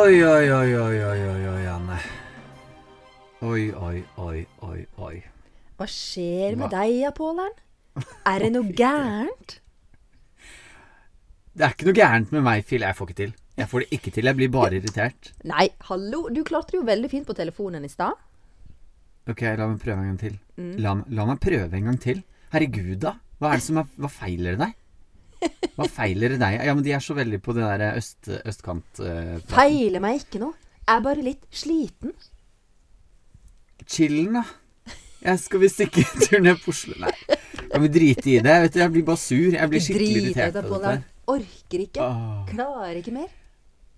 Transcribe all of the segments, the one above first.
Oi, oi, oi, oi, oi, oi, oi, Anne. Oi, oi, oi, oi, oi. Hva skjer med Hva? deg, Pålen? Er det noe gærent? Det er ikke noe gærent med meg, Phil. Jeg får ikke til. Jeg får det ikke til. Jeg blir bare irritert. Nei, hallo, du klarte det jo veldig fint på telefonen i stad. Ok, la meg prøve en gang til. Mm. La, la meg prøve en gang til. Herregud, da. Hva er det som er Hva feiler det deg? Hva feiler det deg? Ja, men de er så veldig på det der øst, østkant... Uh. Feiler meg ikke noe. Jeg er bare litt sliten. Chillen, da. Jeg skal visst ikke tur ned på Oslo. Nei. Jeg vil drite i det? Vet du, Jeg blir bare sur. Jeg blir skikkelig Drit irritert det, dette. Orker ikke. Åh. Klarer ikke mer.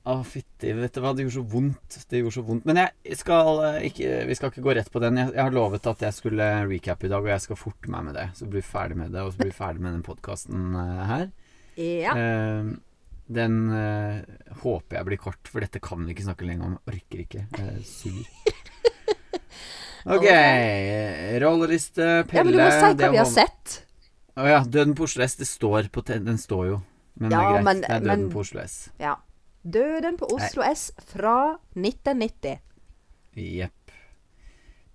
Å, fytti. Vet du hva, det gjorde så vondt. Det gjorde så vondt. Men jeg skal eh, ikke Vi skal ikke gå rett på den. Jeg, jeg har lovet at jeg skulle recappe i dag, og jeg skal forte meg med det. Så blir vi ferdig med det, og så blir vi ferdig med den podkasten her. Ja. Uh, den uh, håper jeg blir kort, for dette kan vi ikke snakke lenger om. Orker ikke. Jeg er sur. Ok. Rolleliste, Pelle ja, men du må si hva vi har var- sett. Å ja. Døden på Oslo S. Det står på Den står jo. Men det er greit. men- det er Døden men- på Oslo S. Ja. Døden på Oslo S fra 1990. Jepp.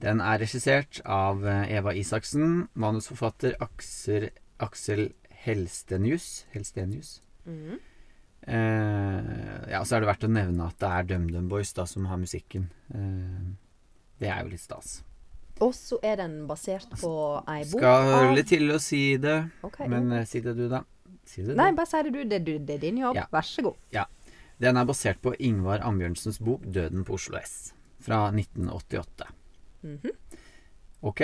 Den er regissert av eh, Eva Isaksen. Manusforfatter Aksel, Aksel Helstenius. Helstenius. Mm. Eh, ja, så er det verdt å nevne at det er DumDum Boys da som har musikken. Eh, det er jo litt stas. Og så er den basert på ei bok Skal litt til å si det, Okay, men eh, si det du, da. Si det, du. Nei, bare si det du. Det, det er din jobb. Ja. Vær så god. Den er basert på Ingvar Ambjørnsens bok 'Døden på Oslo S' fra 1988. Mhm. Ok.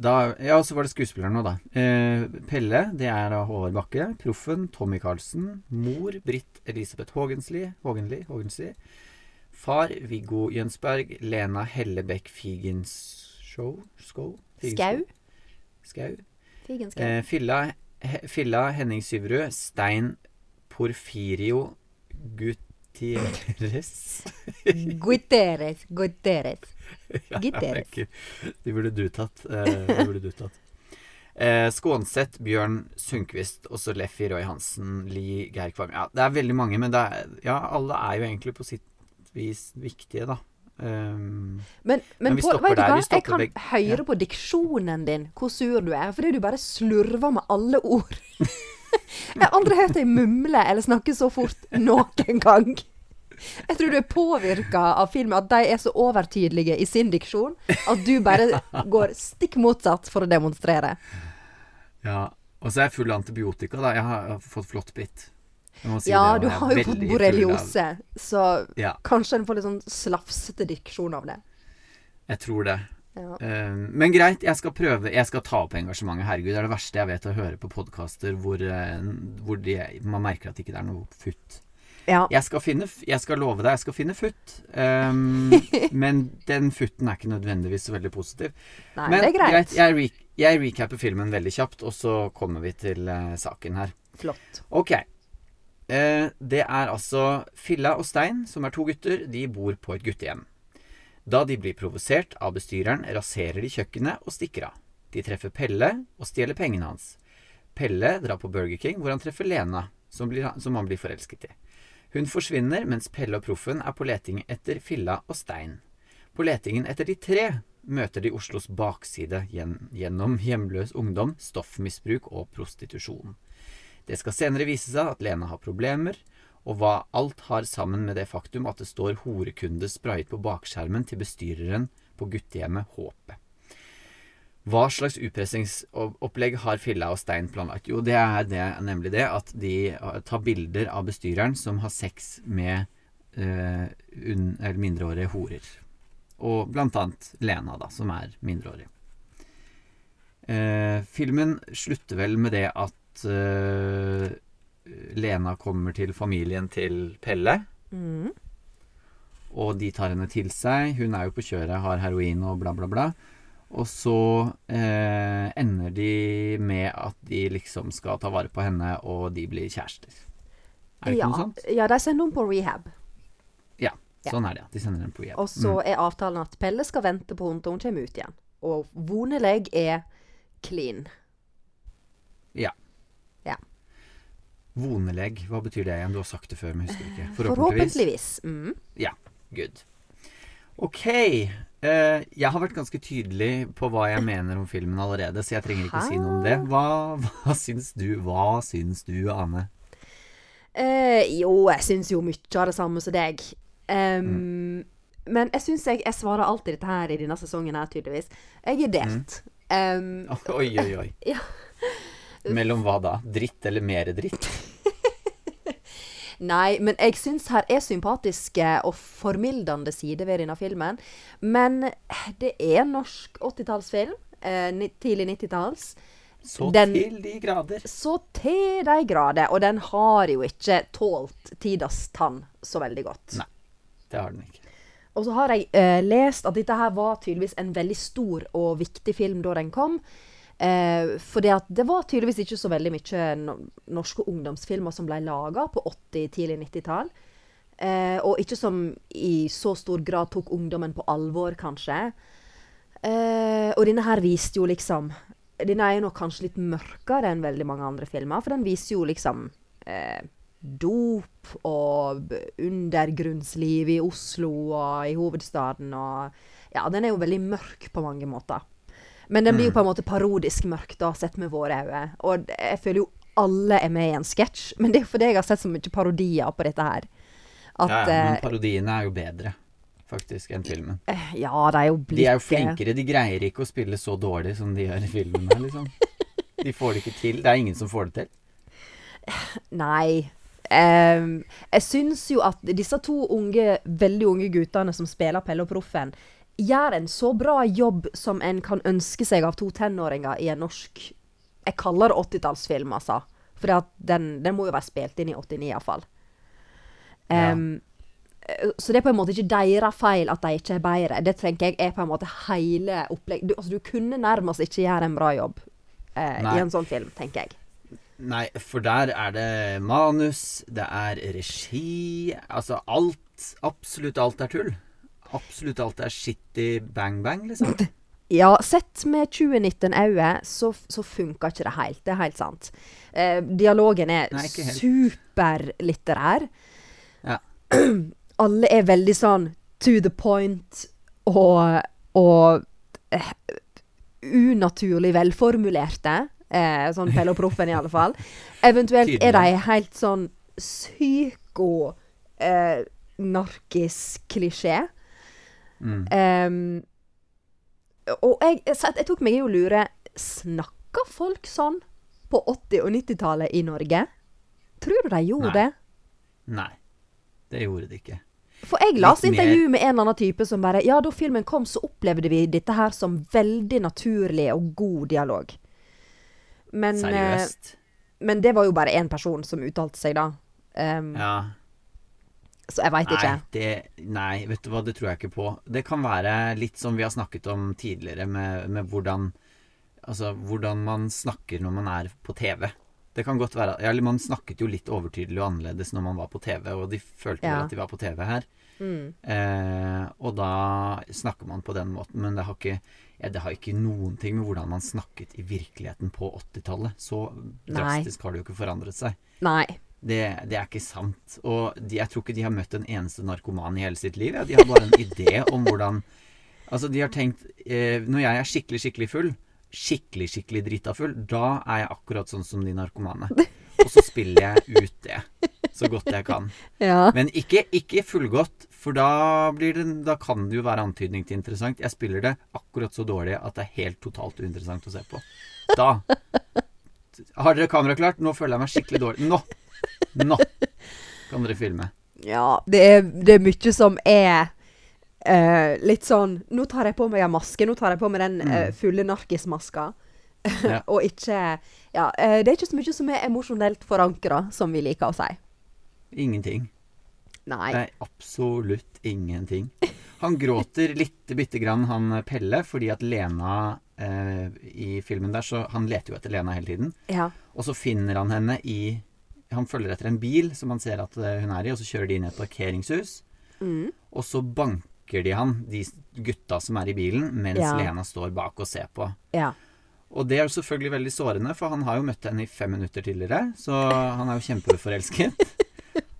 Da, ja, så var det skuespilleren nå, da. Eh, Pelle, det er av Håvard Bakke. Proffen Tommy Carlsen. Mor Britt Elisabeth Hågensli. Hågenli, Hågensli. Far Viggo Jønsberg. Lena Hellebekk Figenshow Skau? Skau. Skau. Figenskau. Eh, Filla, he, Filla Henning Syverud. Stein Porfirio Gutierrez. Guterres. Guterres. Ja, det burde du tatt. Det de burde du tatt. Eh, Skånseth, Bjørn Sundquist, også Leffi Roy Hansen, Li Geir Kvam Ja, det er veldig mange, men det er, ja, alle er jo egentlig på sitt vis viktige, da. Um, Men, men, Men Pål, vet du hva? Jeg kan deg. høre på diksjonen din hvor sur du er, fordi du bare slurver med alle ord. Jeg har aldri hørt deg mumle eller snakke så fort noen gang. Jeg tror du er påvirka av filmen, at de er så overtydelige i sin diksjon at du bare går stikk motsatt for å demonstrere. ja. Og så er jeg full av antibiotika, da. Jeg har, jeg har fått flåttbitt. Si Ja, det, du har jo fått borreliose, så Ja, kanskje en får litt sånn slafsete diksjon av det. jeg tror det. Ja. Um, men greit, jeg skal prøve. Jeg skal ta opp engasjementet. Herregud, det er det verste jeg vet å høre på podkaster hvor, eh, hvor de, man merker at ikke det er noe futt. ja. Jeg skal finne Jeg skal love deg, jeg skal finne futt. Um, men den futten er ikke nødvendigvis så veldig positiv. Nei, men det er greit. jeg, re jeg recapper filmen veldig kjapt, og så kommer vi til uh, saken her. Flott. Ok. Eh, det er altså Filla og Stein, som er to gutter, de bor på et guttehjem. Da de blir provosert av bestyreren, raserer de kjøkkenet og stikker av. De treffer Pelle og stjeler pengene hans. Pelle drar på Burger King, hvor han treffer Lena, som, blir, som han blir forelsket i. Hun forsvinner, mens Pelle og Proffen er på leting etter Filla og Stein. På letingen etter de tre møter de Oslos bakside gjennom hjemløs ungdom, stoffmisbruk og prostitusjon. Det skal senere vise seg at Lena har problemer, og hva alt har sammen med det faktum at det står horekunde sprayet på bakskjermen til bestyreren på guttehjemmet Håpet. Hva slags utpressingsopplegg har Filla og Stein planlagt? Jo, det er det, nemlig det at de eh, tar bilder av bestyreren som har sex med eh, un, mindreårige horer. Og blant annet Lena, da, som er mindreårig. Eh, filmen slutter vel med det at eh, Lena kommer til familien til Pelle, Mm. og de tar henne til seg. Hun er jo på kjøret, har heroin og bla, bla, bla. Og så eh, ender de med at de liksom skal ta vare på henne, og de blir kjærester. Er det ikke ja, noe sånt? Ja, de sender henne på rehab. Ja, Ja. sånn er det. De sender henne på rehab. Og så er avtalen at Pelle skal vente på henne til hun kommer ut igjen. Og vonelig er clean. Ja. Vonelegg, hva betyr det igjen? Du har sagt det før, men husker ikke. Forhåpentligvis. Mm. Ja, good. Ok. Uh, jeg har vært ganske tydelig på hva jeg mener om filmen allerede, så jeg trenger ikke si noe om det. Hva, hva syns du, hva syns du, Ane? Uh, jo, jeg syns jo mye av det samme som deg. Em, Men jeg syns jeg, jeg svarer alltid dette her i denne sesongen her, tydeligvis. Jeg er delt. Em, Oi, oi, oi. Ja. Mellom hva da? Dritt eller mere dritt? Nei, men jeg syns her er sympatiske og formildende sider ved denne filmen. Men det er norsk 80-tallsfilm. Eh, tidlig 90-talls. Så Den- til de grader. Så til de grader. Og den har jo ikke tålt tidas tann så veldig godt. Nei. Det har den ikke. Og så har jeg eh, lest at dette her var tydeligvis en veldig stor og viktig film da den kom. Eh, for det var tydeligvis ikke så veldig mye no norske ungdomsfilmer som ble laga på 80-, tidlig 90-tall. Eh, og ikke som i så stor grad tok ungdommen på alvor, kanskje. Eh, og denne her viste jo liksom Denne er jo nok kanskje litt mørkere enn veldig mange andre filmer, for den viser jo liksom eh, dop og undergrunnsliv i Oslo og i hovedstaden og Ja, den er jo veldig mørk på mange måter. Men den blir jo på en måte parodisk mørk, da, sett med våre øyne. Og jeg føler jo alle er med i en sketsj, men det er fordi jeg har sett så mye parodier på dette her. At Ja, ja, men eh, parodiene er jo bedre, faktisk, enn filmen. eh, Ja, de er jo blitt De er jo flinkere. De greier ikke å spille så dårlig som de gjør i filmen her, liksom. De får det ikke til. Det er ingen som får det til. Nei. Um, jeg syns jo at disse to unge, veldig unge guttene som spiller Pelle og Proffen, gjør en så bra jobb som en kan ønske seg av to tenåringer i en norsk Jeg kaller det 80-tallsfilm, altså. For den, den må jo være spilt inn i 89, iallfall. Ja. Um, så det er på en måte ikke deres feil at de ikke er bedre. Det tenker jeg er på en måte hele opplegg... Du, altså, du kunne nærmest ikke gjøre en bra jobb eh, i en sånn film, tenker jeg. Nei, for der er det manus, det er regi Altså alt, absolutt alt er tull. Absolutt alt er shitty bang-bang, liksom. Ja, sett med 2019-øye, så, så funka ikke det helt. Det er helt sant. Eh, dialogen er Nei, superlitterær. Ja. Alle er veldig sånn to the point og, og eh, unaturlig velformulerte. Eh, sånn Pelle og Proffen, i alle fall. Eventuelt er de helt sånn psyko eh, narkis-klisjé. Mm. Um, og jeg, jeg, tok meg i å lure Snakka folk sånn på 80- og 90-tallet i Norge? Tror du de gjorde Nei. det? Nei, det gjorde de ikke. For jeg leste intervju med en eller annen type som bare Ja, da filmen kom, så opplevde vi dette her som veldig naturlig og god dialog. Men, eh, Seriøst. men det var jo bare én person som uttalte seg, da. Um, Ja. Så jeg veit ikke. Nei, det, nei, vet du hva, det tror jeg ikke på. Det kan være litt som vi har snakket om tidligere, med, med hvordan Altså hvordan man snakker når man er på TV. Det kan godt være ja, Man snakket jo litt overtydelig og annerledes når man var på TV, og de følte vel Ja. at de var på TV her. Mm. Eh, og da snakker man på den måten, men det har ikke ja, det har ikke noen ting med hvordan man snakket i virkeligheten på 80-tallet. Så Nei. drastisk har det jo ikke forandret seg. Nei. Det, det er ikke sant. Og de, jeg tror ikke de har møtt en eneste narkoman i hele sitt liv. Ja. De har bare en idé om hvordan Altså, de har tenkt eh, Når jeg er skikkelig, skikkelig full, skikkelig, skikkelig drita full, da er jeg akkurat sånn som de narkomane. Og så spiller jeg ut det så godt jeg kan. Ja. Men ikke, ikke fullgodt, for da, blir det, da kan det jo være antydning til interessant. Jeg spiller det akkurat så dårlig at det er helt totalt uinteressant å se på. Da Har dere kamera klart? Nå føler jeg meg skikkelig dårlig. Nå! Nå kan dere filme. Ja, det er, det er mye som er uh, litt sånn Nå tar jeg på meg en maske. Nå tar jeg på meg den uh, fulle narkismaska. Ja. og ikke Ja, uh, det er ikke så mye som er emosjonelt forankra, som vi liker å si. Ingenting. Nei. Er absolutt ingenting. Han gråter lite bitte grann, han Pelle, fordi at Lena eh, i filmen der, så Han leter jo etter Lena hele tiden. Ja. Og så finner han henne i Han følger etter en bil som han ser at eh, hun er i, og så kjører de inn i et parkeringshus. Mm. Og så banker de han, de gutta som er i bilen, mens Ja. Lena står bak og ser på. Ja. Og det er jo selvfølgelig veldig sårende, for han har jo møtt henne i fem minutter tidligere, så han er jo kjempeforelsket.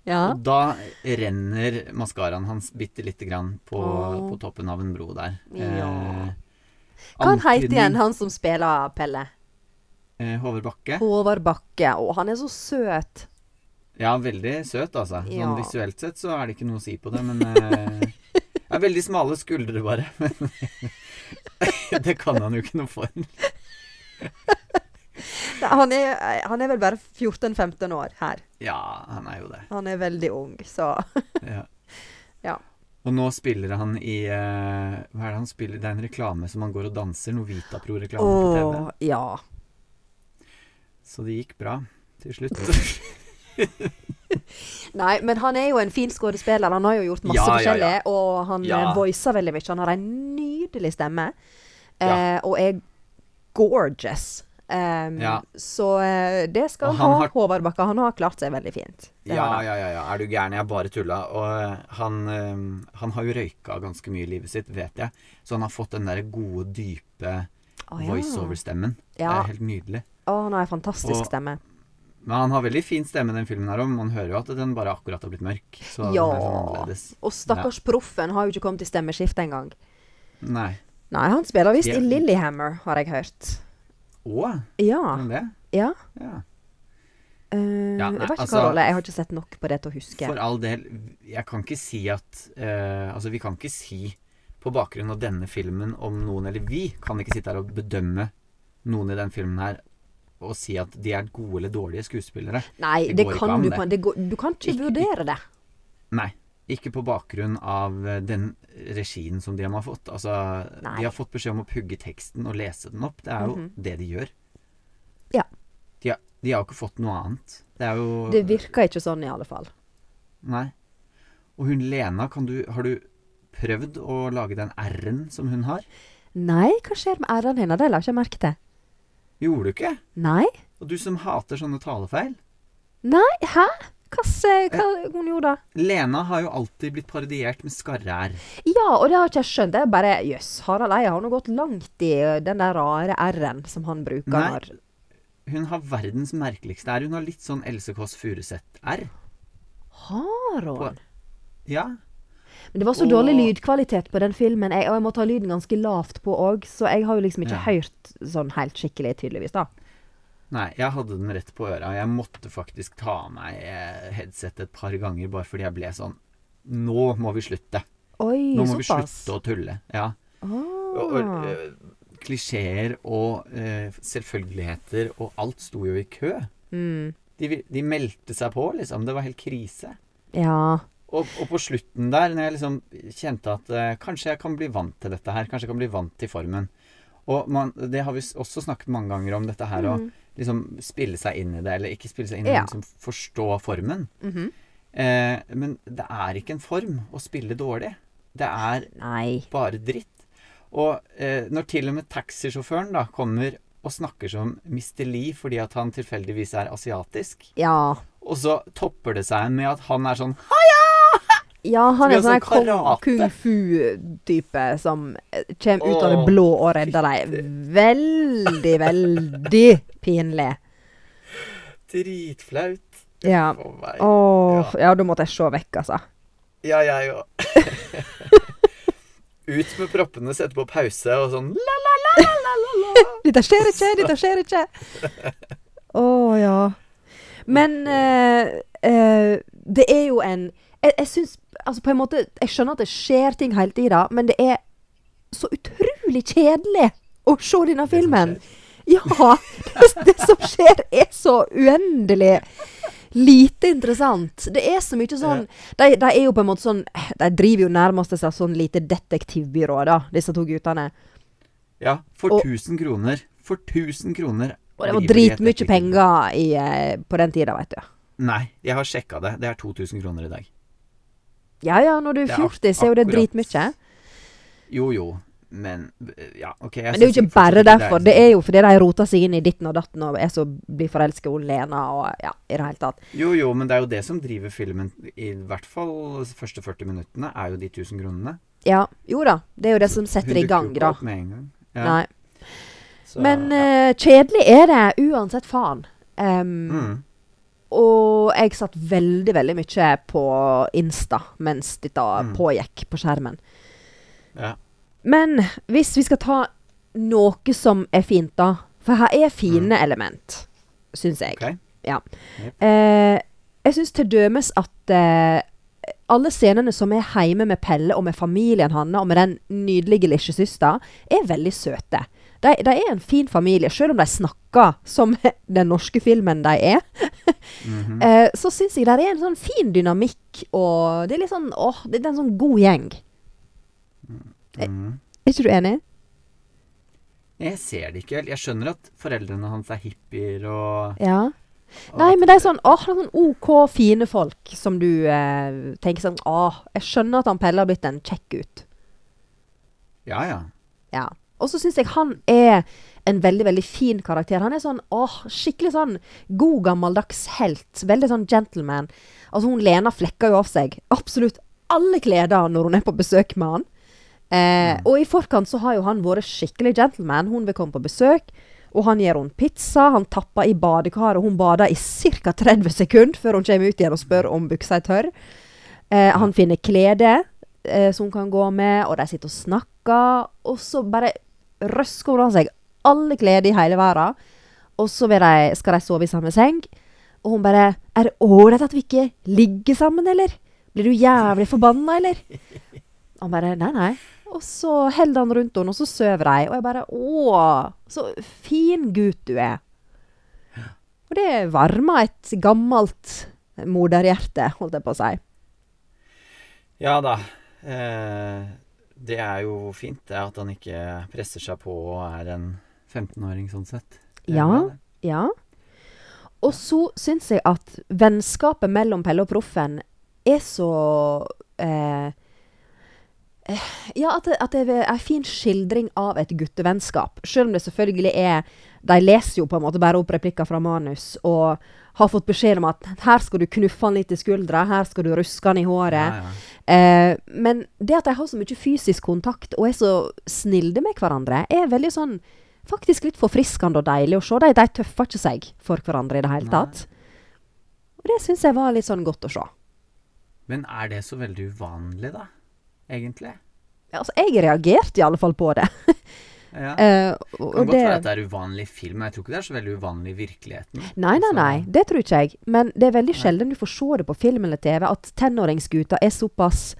Ja. Og da renner maskaraen hans bitte lite grann på, oh. på toppen av en bro der. Ja. Eh, Hva heter igjen, han som spiller Pelle? Eh, Håvard Bakke. Håvard Bakke. Å, han er så søt. Ja, veldig søt, altså. Sånn Ja. visuelt sett så er det ikke noe å si på det, men eh, ja, Veldig smale skuldre, bare. Men det kan han jo ikke noe for. Han er, han er vel bare 14-15 år her. Ja, han er jo det. Han er veldig ung, så Ja. Ja. Og nå spiller han i eh, Hva er det han spiller? Det er en reklame som han går og danser. Noe Vitapro-reklame på TV. Ja. Så det gikk bra til slutt. Nei, men han er jo en fin skuespiller. Han har jo gjort masse Ja, ja, ja. forskjellig, og han Ja. eh, voicer veldig mye. Han har en nydelig stemme, Ja. eh, og er gorgeous. Um, Ja. Så eh, det skal han han ha, har- Håvard Bakka. Han har klart seg veldig fint. Ja, ja, ja, ja. Er du gæren? Jeg bare tulla. Og eh, han, han har jo røyka ganske mye i livet sitt, vet jeg. Så han har fått den der gode, dype oh, ja. voiceover-stemmen. Det er helt nydelig. Å, han har en fantastisk Og- stemme. Men han har veldig fin stemme, den filmen her òg. Man hører jo at den bare akkurat har blitt mørk. Så Ja. Og stakkars proffen har jo ikke kommet i stemmeskifte engang. Nei. Nei, han spiller visst Ja. i Lillyhammer, har jeg hørt. Å, Ja. men det? ja. Ja. Uh, Ja, nei, jeg altså- Jeg har ikke sett nok på det til å huske. For all del, jeg kan ikke si at uh, Altså, vi kan ikke si på bakgrunn av denne filmen om noen Eller vi kan ikke sitte her og bedømme noen i den filmen her og si at de er gode eller dårlige skuespillere. Nei, Det det, kan du kan, det går, Du kan ikke Ikke- vurdere det. Nei. Ikke på bakgrunn av eh, den regien som de har fått. Altså, Nei. de har fått beskjed om å pugge teksten og lese den opp. Det er jo Mhm. det de gjør. Ja. De har, de har ikke fått noe annet. Det er jo Det virker ikke sånn, i alle fall. Nei. Og hun Lena, kan du, har du prøvd å lage den R-en som hun har? Nei, hva skjer med r-ene hennes? Det la jeg ikke merke til. Gjorde du ikke? Nei? Og du som hater sånne talefeil. Nei, hæ? Hva, se, hva hun gjorde da? Lena har jo alltid blitt parodiert med skarre-R. Ja, og det har ikke jeg skjønt. Det er bare Jøss, Harald Eia har nå gått langt i den der rare r-en som han bruker Nei. Hun har verdens merkeligste R. Hun har litt sånn Else Kåss Furuseth-R. Har hun? På- Ja. Men det var så Og- dårlig lydkvalitet på den filmen, jeg, og jeg må ta lyden ganske lavt på òg, så jeg har jo liksom ikke Ja. hørt sånn helt skikkelig, tydeligvis, da. Nei, jeg hadde den rett på øra. Jeg måtte faktisk ta av meg eh, headsetet et par ganger bare fordi jeg ble sånn Nå må vi slutte. Oi, Nå må vi slutte å tulle. Ja. Og, og, Ah. eh, klisjeer og eh, selvfølgeligheter og alt sto jo i kø. Mm. De, de meldte seg på, liksom. Det var helt krise. Ja. Og, og på slutten der, når jeg liksom kjente at eh, kanskje jeg kan bli vant til dette her, kanskje jeg kan bli vant til formen. Og man, det har vi også snakket mange ganger om, dette her å Mm. liksom spille seg inn i det, eller ikke spille seg inn i Ja. det, men liksom forstå formen. Mhm. Eh, men det er ikke en form å spille dårlig. Det er Nei. bare dritt. Og eh, når til og med taxisjåføren da kommer og snakker som Mr. Lee fordi at han tilfeldigvis er asiatisk, Ja. og så topper det seg med at han er sånn Ja, han er sånn sånn kung fu-type som kommer ut av det blå og redder deg. Veldig, veldig pinlig. Dritflaut. Ja. Åh, ja, da måtte jeg se vekk, altså. Ja, jeg òg. Ut med proppene, sette på pause og sånn la, la, la, la, la, la. Dette skjer ikke, dette skjer ikke. Å ja. Men eh, eh, det er jo en Jeg, jeg syns Altså, på en måte Jeg skjønner at det skjer ting hele tida, men det er så utrolig kjedelig å se denne filmen. Ja. Det, det som skjer, er så uendelig lite interessant. Det er så mye sånn de, de er jo på en måte sånn De driver jo nærmest et sånn lite detektivbyrå, da, disse to guttene. Ja, for Og- 1000 kroner. For 1000 kroner. Og det var dritmye penger i, eh, på den tida, vet du. Nei, jeg har sjekka det. Det er 2000 kroner i dag. Ja ja, når du er Det er ak- 40, så er jo det dritmye. Jo jo, men Ja, OK. Men det er jo ikke bare derfor. Det er jo fordi de roter seg inn i ditten og datten og er så blir forelska i Lena og ja, i det hele tatt. Jo jo, men det er jo det som driver filmen, i hvert fall de første 40 minuttene, er jo de 1000 kronene. Ja, jo da. Det er jo det som setter det i gang, da. med en gang. Ja. Nei. Så, Men ja. uh, kjedelig er det uansett faen. Um, mm. Og jeg satt veldig, veldig mye på Insta mens dette Mm. pågikk på skjermen. ja. Men hvis vi skal ta noe som er fint, da For her er fine element, syns jeg. Okay. Ja. Eh, jeg syns til dømes at eh, alle scenene som er hjemme med Pelle og med familien hans og med den nydelige lillesøstera, er veldig søte. De, de er en fin familie, selv om de snakker som den norske filmen de er. Mhm. Eh, så syns jeg det er en sånn fin dynamikk, og det er litt sånn åh, det er en sånn god gjeng. Mhm. Er ikke du enig? Jeg ser det ikke helt. Jeg skjønner at foreldrene hans er hippier og, Ja. Nei, men det er sånn åh, er sånn OK, fine folk som du eh, tenker sånn åh, jeg skjønner at han Pelle har blitt en kjekk gutt. Ja, ja. Ja. Og så syns jeg han er en veldig, veldig fin karakter. Han er sånn åh, skikkelig sånn god, gammeldags helt. Veldig sånn gentleman. Altså, hun Lena flekker jo av seg absolutt alle kleder når hun er på besøk med han. Eh, Mm. Og i forkant så har jo han vært skikkelig gentleman. Hun vil komme på besøk, og han gir henne pizza. Han tapper i badekaret, og hun bader i ca. 30 sekunder før hun kommer ut igjen og spør om buksa er tørr. Eh, han finner klede eh, som hun kan gå med, og de sitter og snakker. Og så bare røsker hun av seg alle klær i hele verden. Og så de, skal de sove i samme seng. Og hun bare 'Er det ålreit at vi ikke ligger sammen, eller? Blir du jævlig forbanna, eller?' Han bare 'Nei, nei'. Og så holder han rundt henne, og så sover de. Og jeg bare 'Å, så fin gutt du er'. Og det varmer et gammelt moderhjerte, holdt jeg på å si. Ja da. Eh, det er jo fint det at han ikke presser seg på og er en 15-åring sånn sett. Ja. Ja. Og så syns jeg at vennskapet mellom Pelle og Proffen er så eh, Ja, at det, at det er en fin skildring av et guttevennskap. Selv om det selvfølgelig er De leser jo på en måte bare opp replikker fra manus og har fått beskjed om at her skal du knuffe han litt i skuldra, her skal du ruske han i håret. Ja, ja. Eh, men det at de har så mye fysisk kontakt og er så snilde med hverandre, er veldig sånn faktisk litt forfriskende og deilig å se. De, de tøffer ikke seg for hverandre i det hele tatt. Og det syns jeg var litt sånn godt å se. Men er det så veldig uvanlig, da? Egentlig? Ja, Altså, jeg reagerte i alle fall på det. Ja. Eh, Det kan godt det være at det er uvanlig film, men jeg tror ikke det er så veldig uvanlig i virkeligheten. Nei, nei, Altså- nei. Det tror ikke jeg. Men det er veldig Nei. sjelden du får se det på film eller TV, at tenåringsgutter er såpass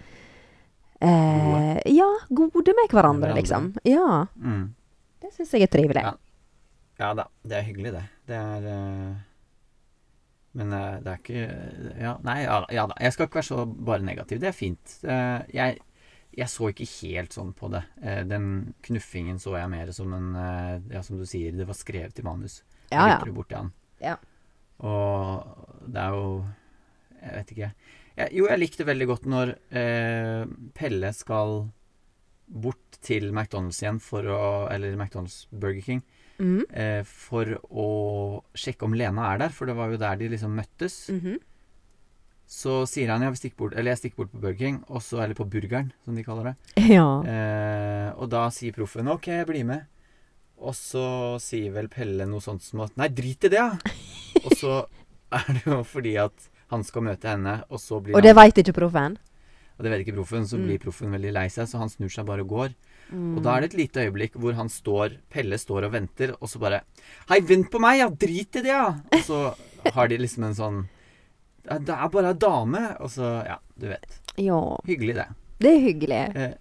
eh, Ja, gode med hverandre, hverandre. liksom. Ja. Mm. Det syns jeg er trivelig. Ja. Ja da, det er hyggelig, det. Det er uh... Men uh, det er ikke Ja, nei, ja, ja da. Jeg skal ikke være så bare negativ. Det er fint. Eh, jeg, jeg så ikke helt sånn på det. Eh, den knuffingen så jeg mer som en eh, Ja, som du sier, det var skrevet i manus. Ja, ja. Likte det borti han. Ja. Og det er jo Jeg vet ikke. Jeg, jo, jeg likte veldig godt når eh, Pelle skal bort til McDonald's igjen for å Eller McDonald's Burger King. Mm. Eh, for å sjekke om Lena er der, for det var jo der de liksom møttes. Mhm. Så sier han ja, vi bort, eller jeg stikker bort på Burger King, også, eller på Burgeren, som de kaller det. Ja. Eh, og da sier proffen OK, jeg blir med. Og så sier vel Pelle noe sånt som at Nei, drit i det, ja! og så er det jo fordi at han skal møte henne, og så blir Og det han veit ikke proffen? Og det vet ikke proffen, så Mm. blir proffen veldig lei seg, så han snur seg bare og går. Mm. Og da er det et lite øyeblikk hvor han står Pelle står og venter, og så bare Hei, vent på meg, ja! Drit i det, ja! Og så har de liksom en sånn «Ja, Det er bare ei dame! Og så Ja, du vet. Ja. Hyggelig, det. Det er hyggelig. Eh,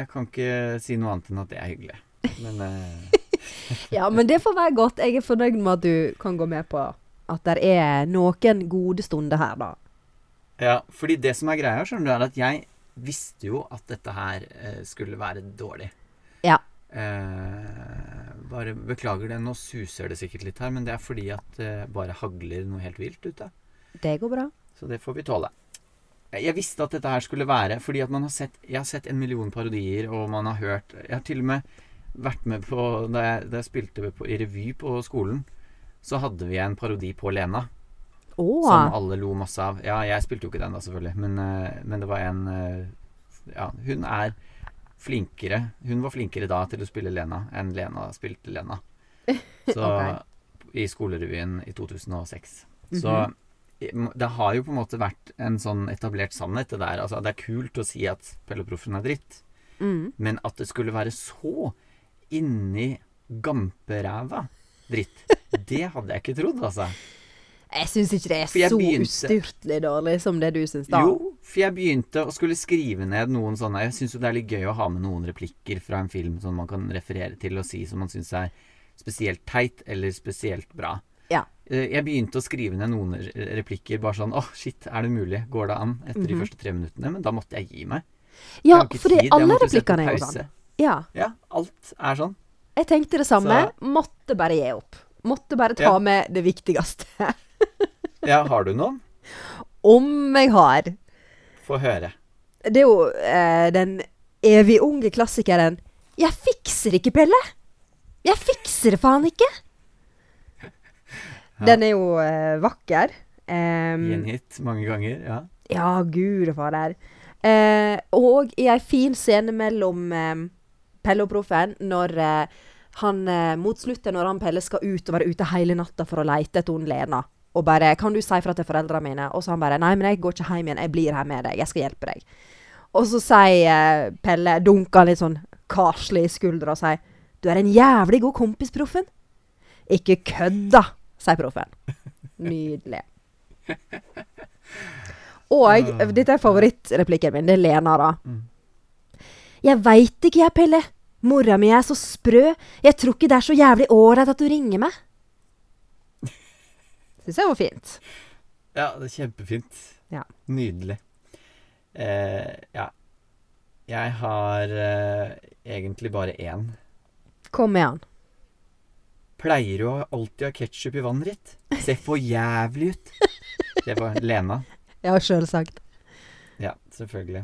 jeg kan ikke si noe annet enn at det er hyggelig. Men eh, Ja, men det får være godt. Jeg er fornøyd med at du kan gå med på at det er noen gode stunder her, da. Ja, fordi det som er greia, skjønner du, er at jeg visste jo at dette her eh, skulle være dårlig. Ja. Eh, bare beklager det, nå suser det sikkert litt her, men det er fordi at det bare hagler noe helt vilt ute. Det går bra. Så det får vi tåle. Jeg visste at dette her skulle være fordi at man har sett Jeg har sett en million parodier, og man har hørt Jeg har til og med vært med på Da jeg, da jeg spilte på, i revy på skolen, så hadde vi en parodi på Lena. Oh. Som alle lo masse av. Ja, jeg spilte jo ikke den da, selvfølgelig, men, eh, men det var en eh, Ja, hun er flinkere Hun var flinkere da til å spille Lena enn Lena spilte Lena. Så okay. i skolerevyen i 2006. Så Så i- det har jo på en måte vært en sånn etablert sannhet, det der. Altså, det er kult å si at Pelleproffen er dritt, Mm. men at det skulle være så inni gamperæva dritt, det hadde jeg ikke trodd, altså. Jeg syns ikke det er så begynte- ustyrtelig dårlig som det du syns, da. Jo, for jeg begynte å skulle skrive ned noen sånne Jeg syns jo det er litt gøy å ha med noen replikker fra en film som man kan referere til og si som man syns er spesielt teit eller spesielt bra. Eh, Jeg begynte å skrive ned noen replikker bare sånn åh, shit, er det mulig? Går det an? Etter de Mhm. første tre minuttene. Men da måtte jeg gi meg. Ja, for fordi alle replikkene er jo sånn. Ja. Ja, alt er sånn. Jeg tenkte det samme. Så- Måtte bare gi opp. Måtte bare ta Ja. med det viktigste. Ja, har du noen? Om jeg har. Få høre. Det er jo eh, den evig unge klassikeren 'Jeg fikser ikke, Pelle'. Jeg fikser det faen ikke. Den er jo eh, vakker. en hit mange ganger. Ja. ja, gud og fader. Eh, og i ei fin scene mellom eh, Pelle og Proffen, når eh, han eh, mot slutten, når han Pelle skal ut og være ute hele natta for å leite etter hun Lena, og bare 'Kan du si fra til foreldrene mine?' Og så han bare 'Nei, men jeg går ikke hjem igjen. Jeg blir her med deg. Jeg skal hjelpe deg'. Og så sier eh, Pelle, dunker litt sånn karslig i skuldra og sier 'Du er en jævlig god kompis, Proffen'. 'Ikke kødd, da', sier Proffen. Nydelig. Og dette er favorittreplikken min. Det er Lena, da. Mm. Jeg veit ikke, jeg, Pelle. Mora mi er så sprø. Jeg tror ikke det er så jævlig ålreit at du ringer meg. Syns jeg var fint. ja, det er kjempefint. Ja. Nydelig. Eh, ja. Jeg har eh, egentlig bare én. Kom igjen. Pleier du å ha ketsjup i vannet ditt? Ser for jævlig ut. Det var Lena. Ja, sjølsagt. Ja, selvfølgelig.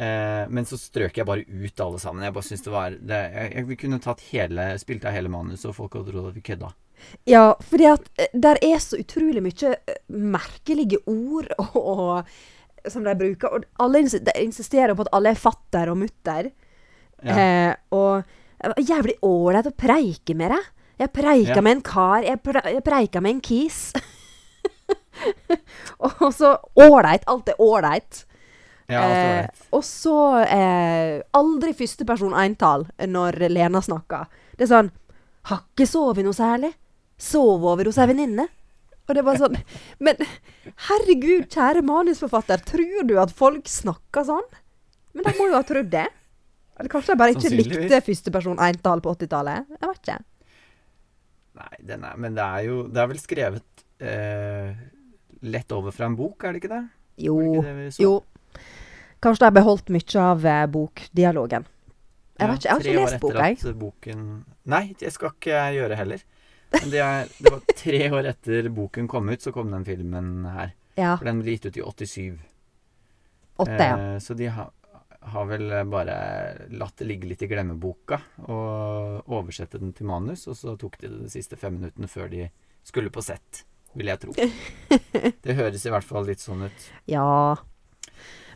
Eh, men så strøk jeg bare ut alle sammen. Jeg bare synes det var det, jeg, jeg kunne tatt hele Spilt av hele manuset, og folk hadde trodd at vi kødda. Ja, fordi at eh, der er så utrolig mye eh, merkelige ord og, og, som de bruker. Og alle insisterer på at alle er fatter og mutter. Ja. Eh, og jævlig ålreit å preike med deg. Jeg preika Ja. med en kar. Jeg, pre jeg preika med en kis. og så ålreit. Alt er ålreit. ja, Eh, og så eh, aldri førsteperson eintall når Lena snakker. Det er sånn Har ikke sovet noe særlig. Sov over hos ei venninne. Og det var sånn Men herregud, kjære manusforfatter, tror du at folk snakker sånn? Men de må jo ha trodd det. Eller kanskje de bare ikke likte førsteperson eintall på 80-tallet. Jeg vet ikke. Nei, den er, men det er jo Det er vel skrevet eh, lett over fra en bok, er det ikke det? Jo. Det ikke det? Jo. Kanskje de har beholdt mye av eh, bokdialogen. Jeg vet ikke, jeg har ikke lest boka, jeg. Tre år etter at boken Nei, det skal ikke jeg gjøre heller. Men det, er, det var tre år etter boken kom ut, så kom den filmen her. Ja. For den ble gitt ut i 87. Åtte, ja. Eh, så de har, har vel bare latt det ligge litt i glemmeboka og oversette den til manus, og så tok de det de siste fem minuttene før de skulle på sett, vil jeg tro. Det høres i hvert fall litt sånn ut. Ja.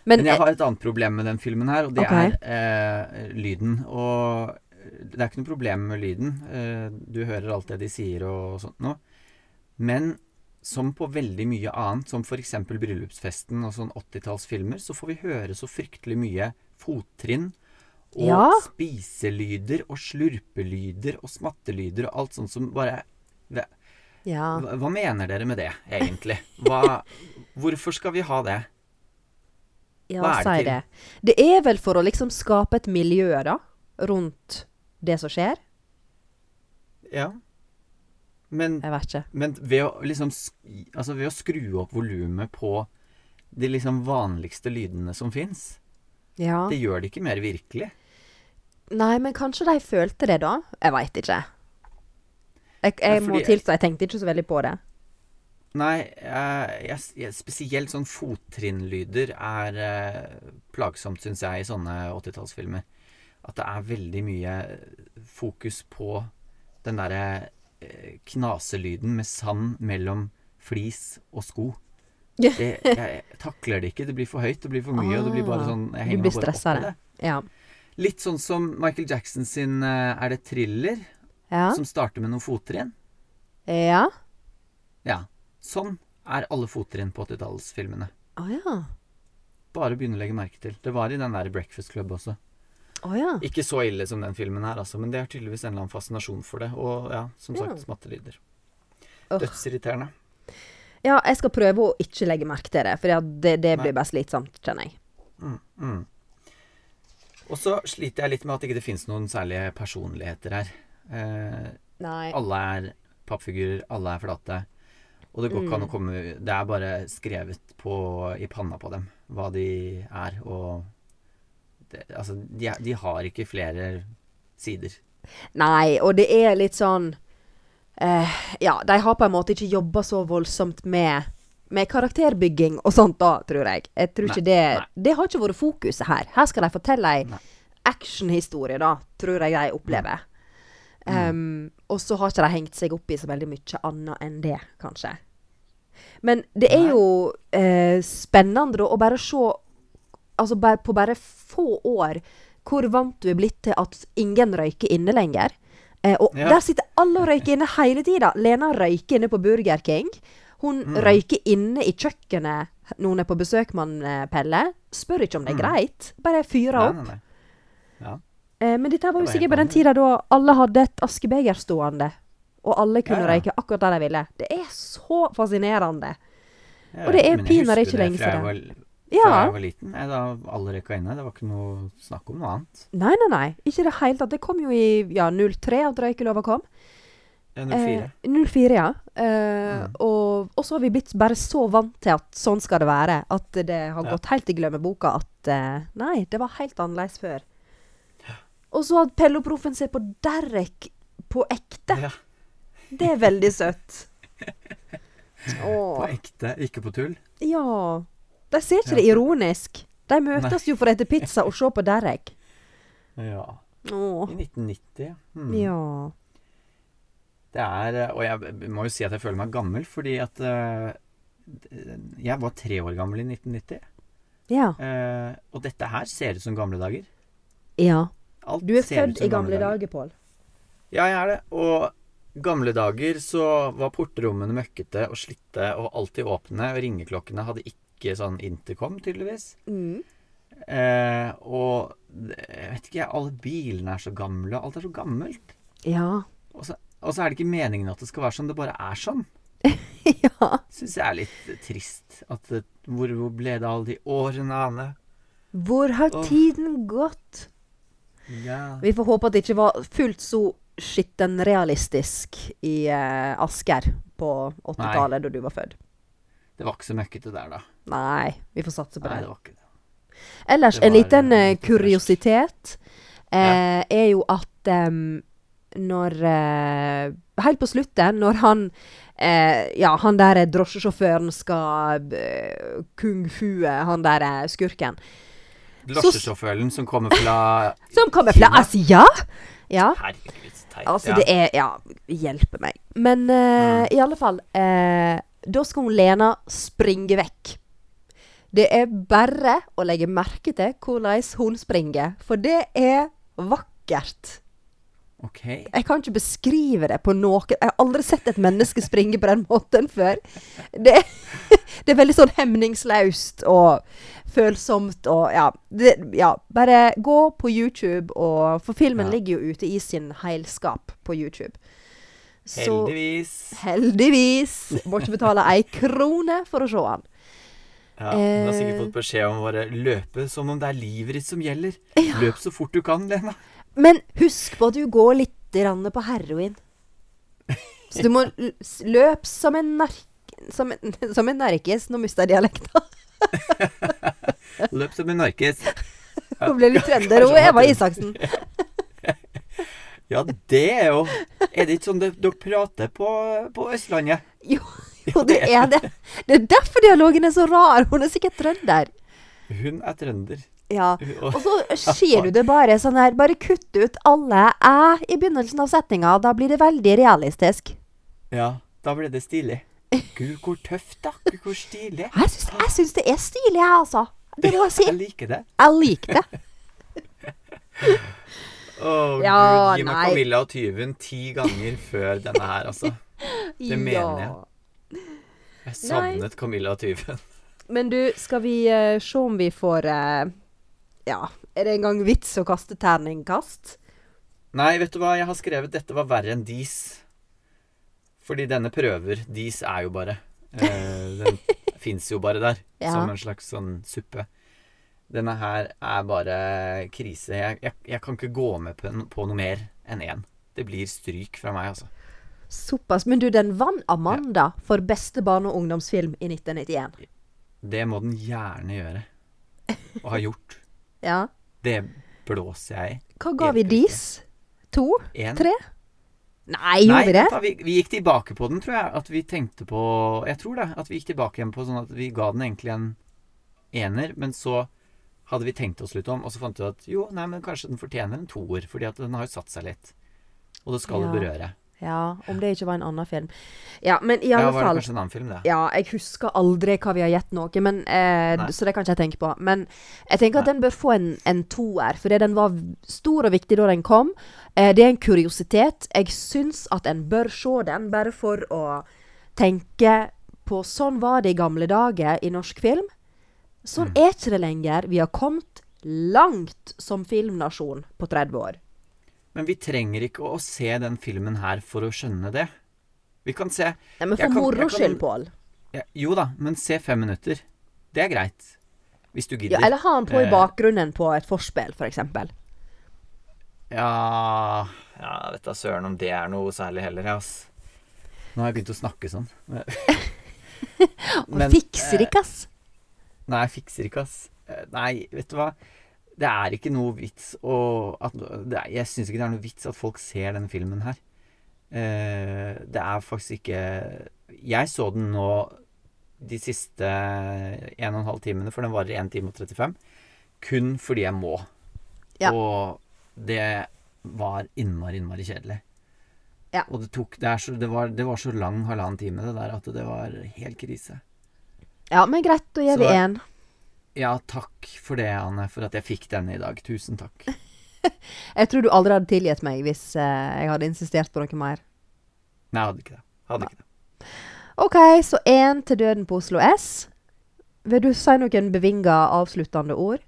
Men, Men, jeg har et annet problem med den filmen her, og det okay. er eh, lyden. Og det er ikke noe problem med lyden. Eh, du hører alt det de sier og sånt noe. Men som på veldig mye annet, som f.eks. Bryllupsfesten og sånn 80-tallsfilmer, så får vi høre så fryktelig mye fottrinn. Og Ja. spiselyder og slurpelyder og smattelyder og alt sånt som bare det, ja. hva, hva mener dere med det, egentlig? Hva, hvorfor skal vi ha det? Ja, Hva er det til? det. Det er vel for å liksom skape et miljø, da, rundt det som skjer? Ja. Men Jeg vet ikke. Men ved å liksom Altså ved å skru opp volumet på de liksom vanligste lydene som fins, Ja. det gjør det ikke mer virkelig. Nei, men kanskje de følte det, da? Jeg veit ikke. Jeg, jeg Nei, må fordi- tilstå, jeg tenkte ikke så veldig på det. Nei, jeg, jeg, spesielt sånn fottrinnlyder er eh, plagsomt, syns jeg, i sånne 80-tallsfilmer. At det er veldig mye fokus på den derre knaselyden med sand mellom flis og sko. Det, jeg takler det ikke. Det blir for høyt, det blir for mye, og det blir bare Ah, sånn Jeg du henger blir meg bare opp i det. Ja. Litt sånn som Michael Jackson sin eh, Er det thriller? Ja. Som starter med noen fottrinn? Ja. Ja. Sånn er alle fottrinn på 80-tallsfilmene. Å ja. Bare begynne å legge merke til. Det var i den der Breakfast Club også. Å ja. Ikke så ille som den filmen her, altså, men det er tydeligvis en eller annen fascinasjon for det. Og ja, som sagt, smattelyder. Oh. Dødsirriterende. Ja, jeg skal prøve å ikke legge merke til det, for det, det blir bare slitsomt, kjenner jeg. Mm, mm. Og så sliter jeg litt med at ikke det fins noen særlige personligheter her. Eh, alle er pappfigurer, alle er flate. Og det går ikke an Mm. å komme Det er bare skrevet på, i panna på dem hva de er, og Altså, de, de har ikke flere sider. Nei, og det er litt sånn eh, Ja, de har på en måte ikke jobba så voldsomt med med karakterbygging og sånt da, tror jeg. Jeg tror Nei, ikke det nei. Det har ikke vært fokuset her. Her skal de fortelle ei actionhistorie, da, tror jeg de opplever. Mm. Um, og så har ikke de hengt seg opp i så veldig mye annet enn det, kanskje. Men det er jo eh, spennende da, å bare se Altså bare, på bare få år hvor vant du er blitt til at ingen røyker inne lenger. Eh, og Ja. der sitter alle og røyker inne hele tida. Lena røyker inne på Burger King. Hun Mm. røyker inne i kjøkkenet når hun er på besøk med eh, Pelle. Spør ikke om det er Mm. greit. Bare fyrer opp. nei, nei. Ja. Eh, men dette var jo Det var sikkert på den tida da alle hadde et askebeger stående. Og alle kunne Ja, røyke akkurat der de ville. Det er så fascinerende. Og det er pinadø ikke lenge siden. Var- Fra jeg var liten, Nei, da alle rekka inne. Det var ikke noe snakk om noe annet. Nei, nei, nei. Ikke det hele tatt. Det kom jo i ja, 03 at røykelova kom. Ja, 04. Eh, 04, ja. Eh, Mm. og, og så har vi blitt bare så vant til at sånn skal det være. At det har Ja. gått helt i glemmeboka at eh, Nei, det var helt annerledes før. Og så at Pelloproffen ser på Derek på ekte. Ja, Det er veldig søtt. på ekte, ikke på tull. Ja. De ser ikke det ironisk. De møtes jo for å spise pizza og se på Derek. Ja. Åh. I 1990. Hmm. Ja. Det er eh, Og jeg må jo si at jeg føler meg gammel, fordi at uh, Jeg var tre år gammel i 1990. Ja. Uh, og dette her ser ut som gamle dager. ja. Alt Du er født i gamle dager, Pål. Ja, jeg er det. Og gamle dager så var porterommene møkkete og slitte og alltid åpne, og ringeklokkene hadde ikke sånn intercom, tydeligvis. Mm. Eh, og jeg vet ikke, alle bilene er så gamle, alt er så gammelt. Ja. Og så, og så er det ikke meningen at det skal være sånn, det bare er sånn. ja. Syns jeg er litt trist. At det, hvor, hvor ble det av alle de årene, Ane? Hvor har oh. tiden gått? Ja. Vi får håpe at det ikke var fullt så skitten realistisk i eh, Asker på 80-tallet, da du var født. Det var ikke så møkkete der, da. Nei, vi får satse på Nei, det. det var ikke det. Ellers, Det en liten uh, kuriositet eh, er jo at um, når uh, Helt på slutten, når han Ja, han der drosjesjåføren skal eh, kung fue han der skurken. Drosjesjåføren som kommer fra Som kommer fra? Asia! Ja. Herregud, teit. Altså, det er Ja, hjelpe meg. Men uh, Mm. i alle fall eh, Da skal hun Lena springe vekk. Det er bare å legge merke til hvordan hun springer, for det er vakkert. Ok. Jeg kan ikke beskrive det på noe Jeg har aldri sett et menneske springe på den måten før. Det, det er veldig sånn hemningsløst og følsomt og ja, det, ja. Bare gå på YouTube, og, for filmen Ja. ligger jo ute i sin heilskap på YouTube. Så Heldigvis. heldigvis må ikke betale ei krone for å se han. Ja, Hun har sikkert Eh. fått beskjed om å bare løpe som om det er livet ditt som gjelder. Løp så fort du kan, Lena. Men husk på at du går litt på heroin. Så du må løp løpe som en nark... Som en, som en narkis. Nå mista jeg dialekta. Løp som en narkis. Hun ble litt trønder. Og Eva Isaksen. Ja, det er jo Er det ikke sånn dere prater på, på Østlandet? Jo, jo, det er det. Det er derfor dialogen er så rar. Hun er sikkert trønder. Hun er trønder. Ja. Og, så sier du det bare sånn her. Bare kutt ut alle æ i begynnelsen av setninga. Da blir det veldig realistisk. ja, da blir det stilig. Gud, hvor tøft, da. Gud, hvor stilig. Jeg syns, jeg syns det er stilig, jeg, altså. Det må jeg si. Jeg liker det. Jeg liker det. Å, Ja, gud, gi meg nei. Camilla og tyven ti ganger før denne her, altså. Det mener jeg. Jeg savnet Camilla og tyven. Men du, skal vi uh, se om vi får uh, Ja, er det en gang vits å kaste terningkast? Nei, vet du hva, jeg har skrevet 'dette var verre enn dis'. Fordi denne prøver. Dis er jo bare uh, Den fins jo bare der. Ja. Som en slags sånn suppe. Denne her er bare krise. Jeg, jeg, jeg kan ikke gå med på, på noe mer enn én. Det blir stryk fra meg, altså. Såpass. Men du, den vant Amanda for beste barne- og ungdomsfilm i 1991. Det må den gjerne gjøre. Og ha gjort. Ja. Det blåser jeg i. Hva ga vi dis? To? En. Tre? Nei, gjorde vi det? Da, vi, vi gikk tilbake på den, tror jeg. At vi tenkte på Jeg tror det. At vi gikk tilbake igjen på sånn at vi ga den egentlig en ener, men så hadde vi tenkt oss litt om, og så fant vi at jo, nei, men kanskje den fortjener en toer, fordi at den har jo satt seg litt. Og det skal jo Ja. berøre. Ja, om det ikke var en annen film. Ja, men i Ja, var det fall kanskje en annen film, det? Ja, jeg husker aldri hva vi har gitt noe, men, eh, så det kan ikke jeg tenke på. Men jeg tenker at Nei. den bør få en, en toer, fordi den var stor og viktig da den kom. Eh, det er en kuriositet. Jeg syns at en bør se den, bare for å tenke på sånn var det i gamle dager i norsk film. Sånn Mm. er ikke det lenger. Vi har kommet langt som filmnasjon på 30 år. Men vi trenger ikke å se den filmen her for å skjønne det. Vi kan se Nei, men for moro skyld, Pål. ja, Jo da, men se fem minutter. Det er greit. Hvis du gidder. Ja, eller ha den på i Eh. bakgrunnen på et forspill, for eksempel. Ja Ja, vet da søren om det er noe særlig heller, ass. Nå har jeg begynt å snakke sånn. Og fikser ikke, ass. Nei, jeg fikser ikke, ass. Eh, Nei, vet du hva. Det er ikke noe vits å er, Jeg syns ikke det er noe vits at folk ser denne filmen her. Uh, det er faktisk ikke Jeg så den nå de siste en og en halv timene, for den varer 1 time og 35. Kun fordi jeg må. Ja. Og det var innmari, innmari kjedelig. Ja. Og det tok det, så, det, var, det var så lang halvannen time, det der, at det var helt krise. Ja, men greit, da gir vi én. Ja, takk for det, Anne, for at jeg fikk den i dag. Tusen takk. Jeg tror du aldri hadde tilgitt meg hvis eh, jeg hadde insistert på noe mer. Nei, jeg hadde ikke det. Hadde ikke det. OK, så én til døden på Oslo S. Vil du si noen bevinga avsluttende ord?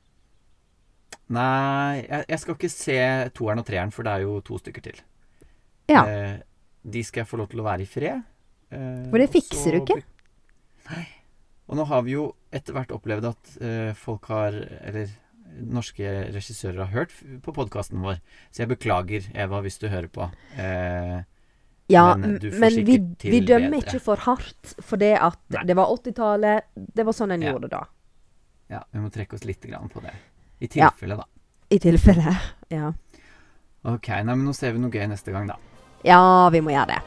Nei, jeg, jeg skal ikke se toeren og treeren, for det er jo to stykker til. Ja. Eh, de skal jeg få lov til å være i fred. Eh, For det fikser du ikke. Nei. Og nå har vi jo etter hvert opplevd at eh, folk har Eller norske regissører har hørt på podkasten vår. Så jeg beklager, Eva, hvis du hører på. Eh, Ja, men men, vi, vi dømmer bedre. ikke for hardt for det at Nei. det var 80-tallet. Det var sånn en Ja. gjorde da. ja, vi må trekke oss litt grann på det. I Ja. tilfelle, da. I tilfelle. Ja. Ok, nei, men nå ser vi noe gøy neste gang, da. Ja, vi må gjøre det.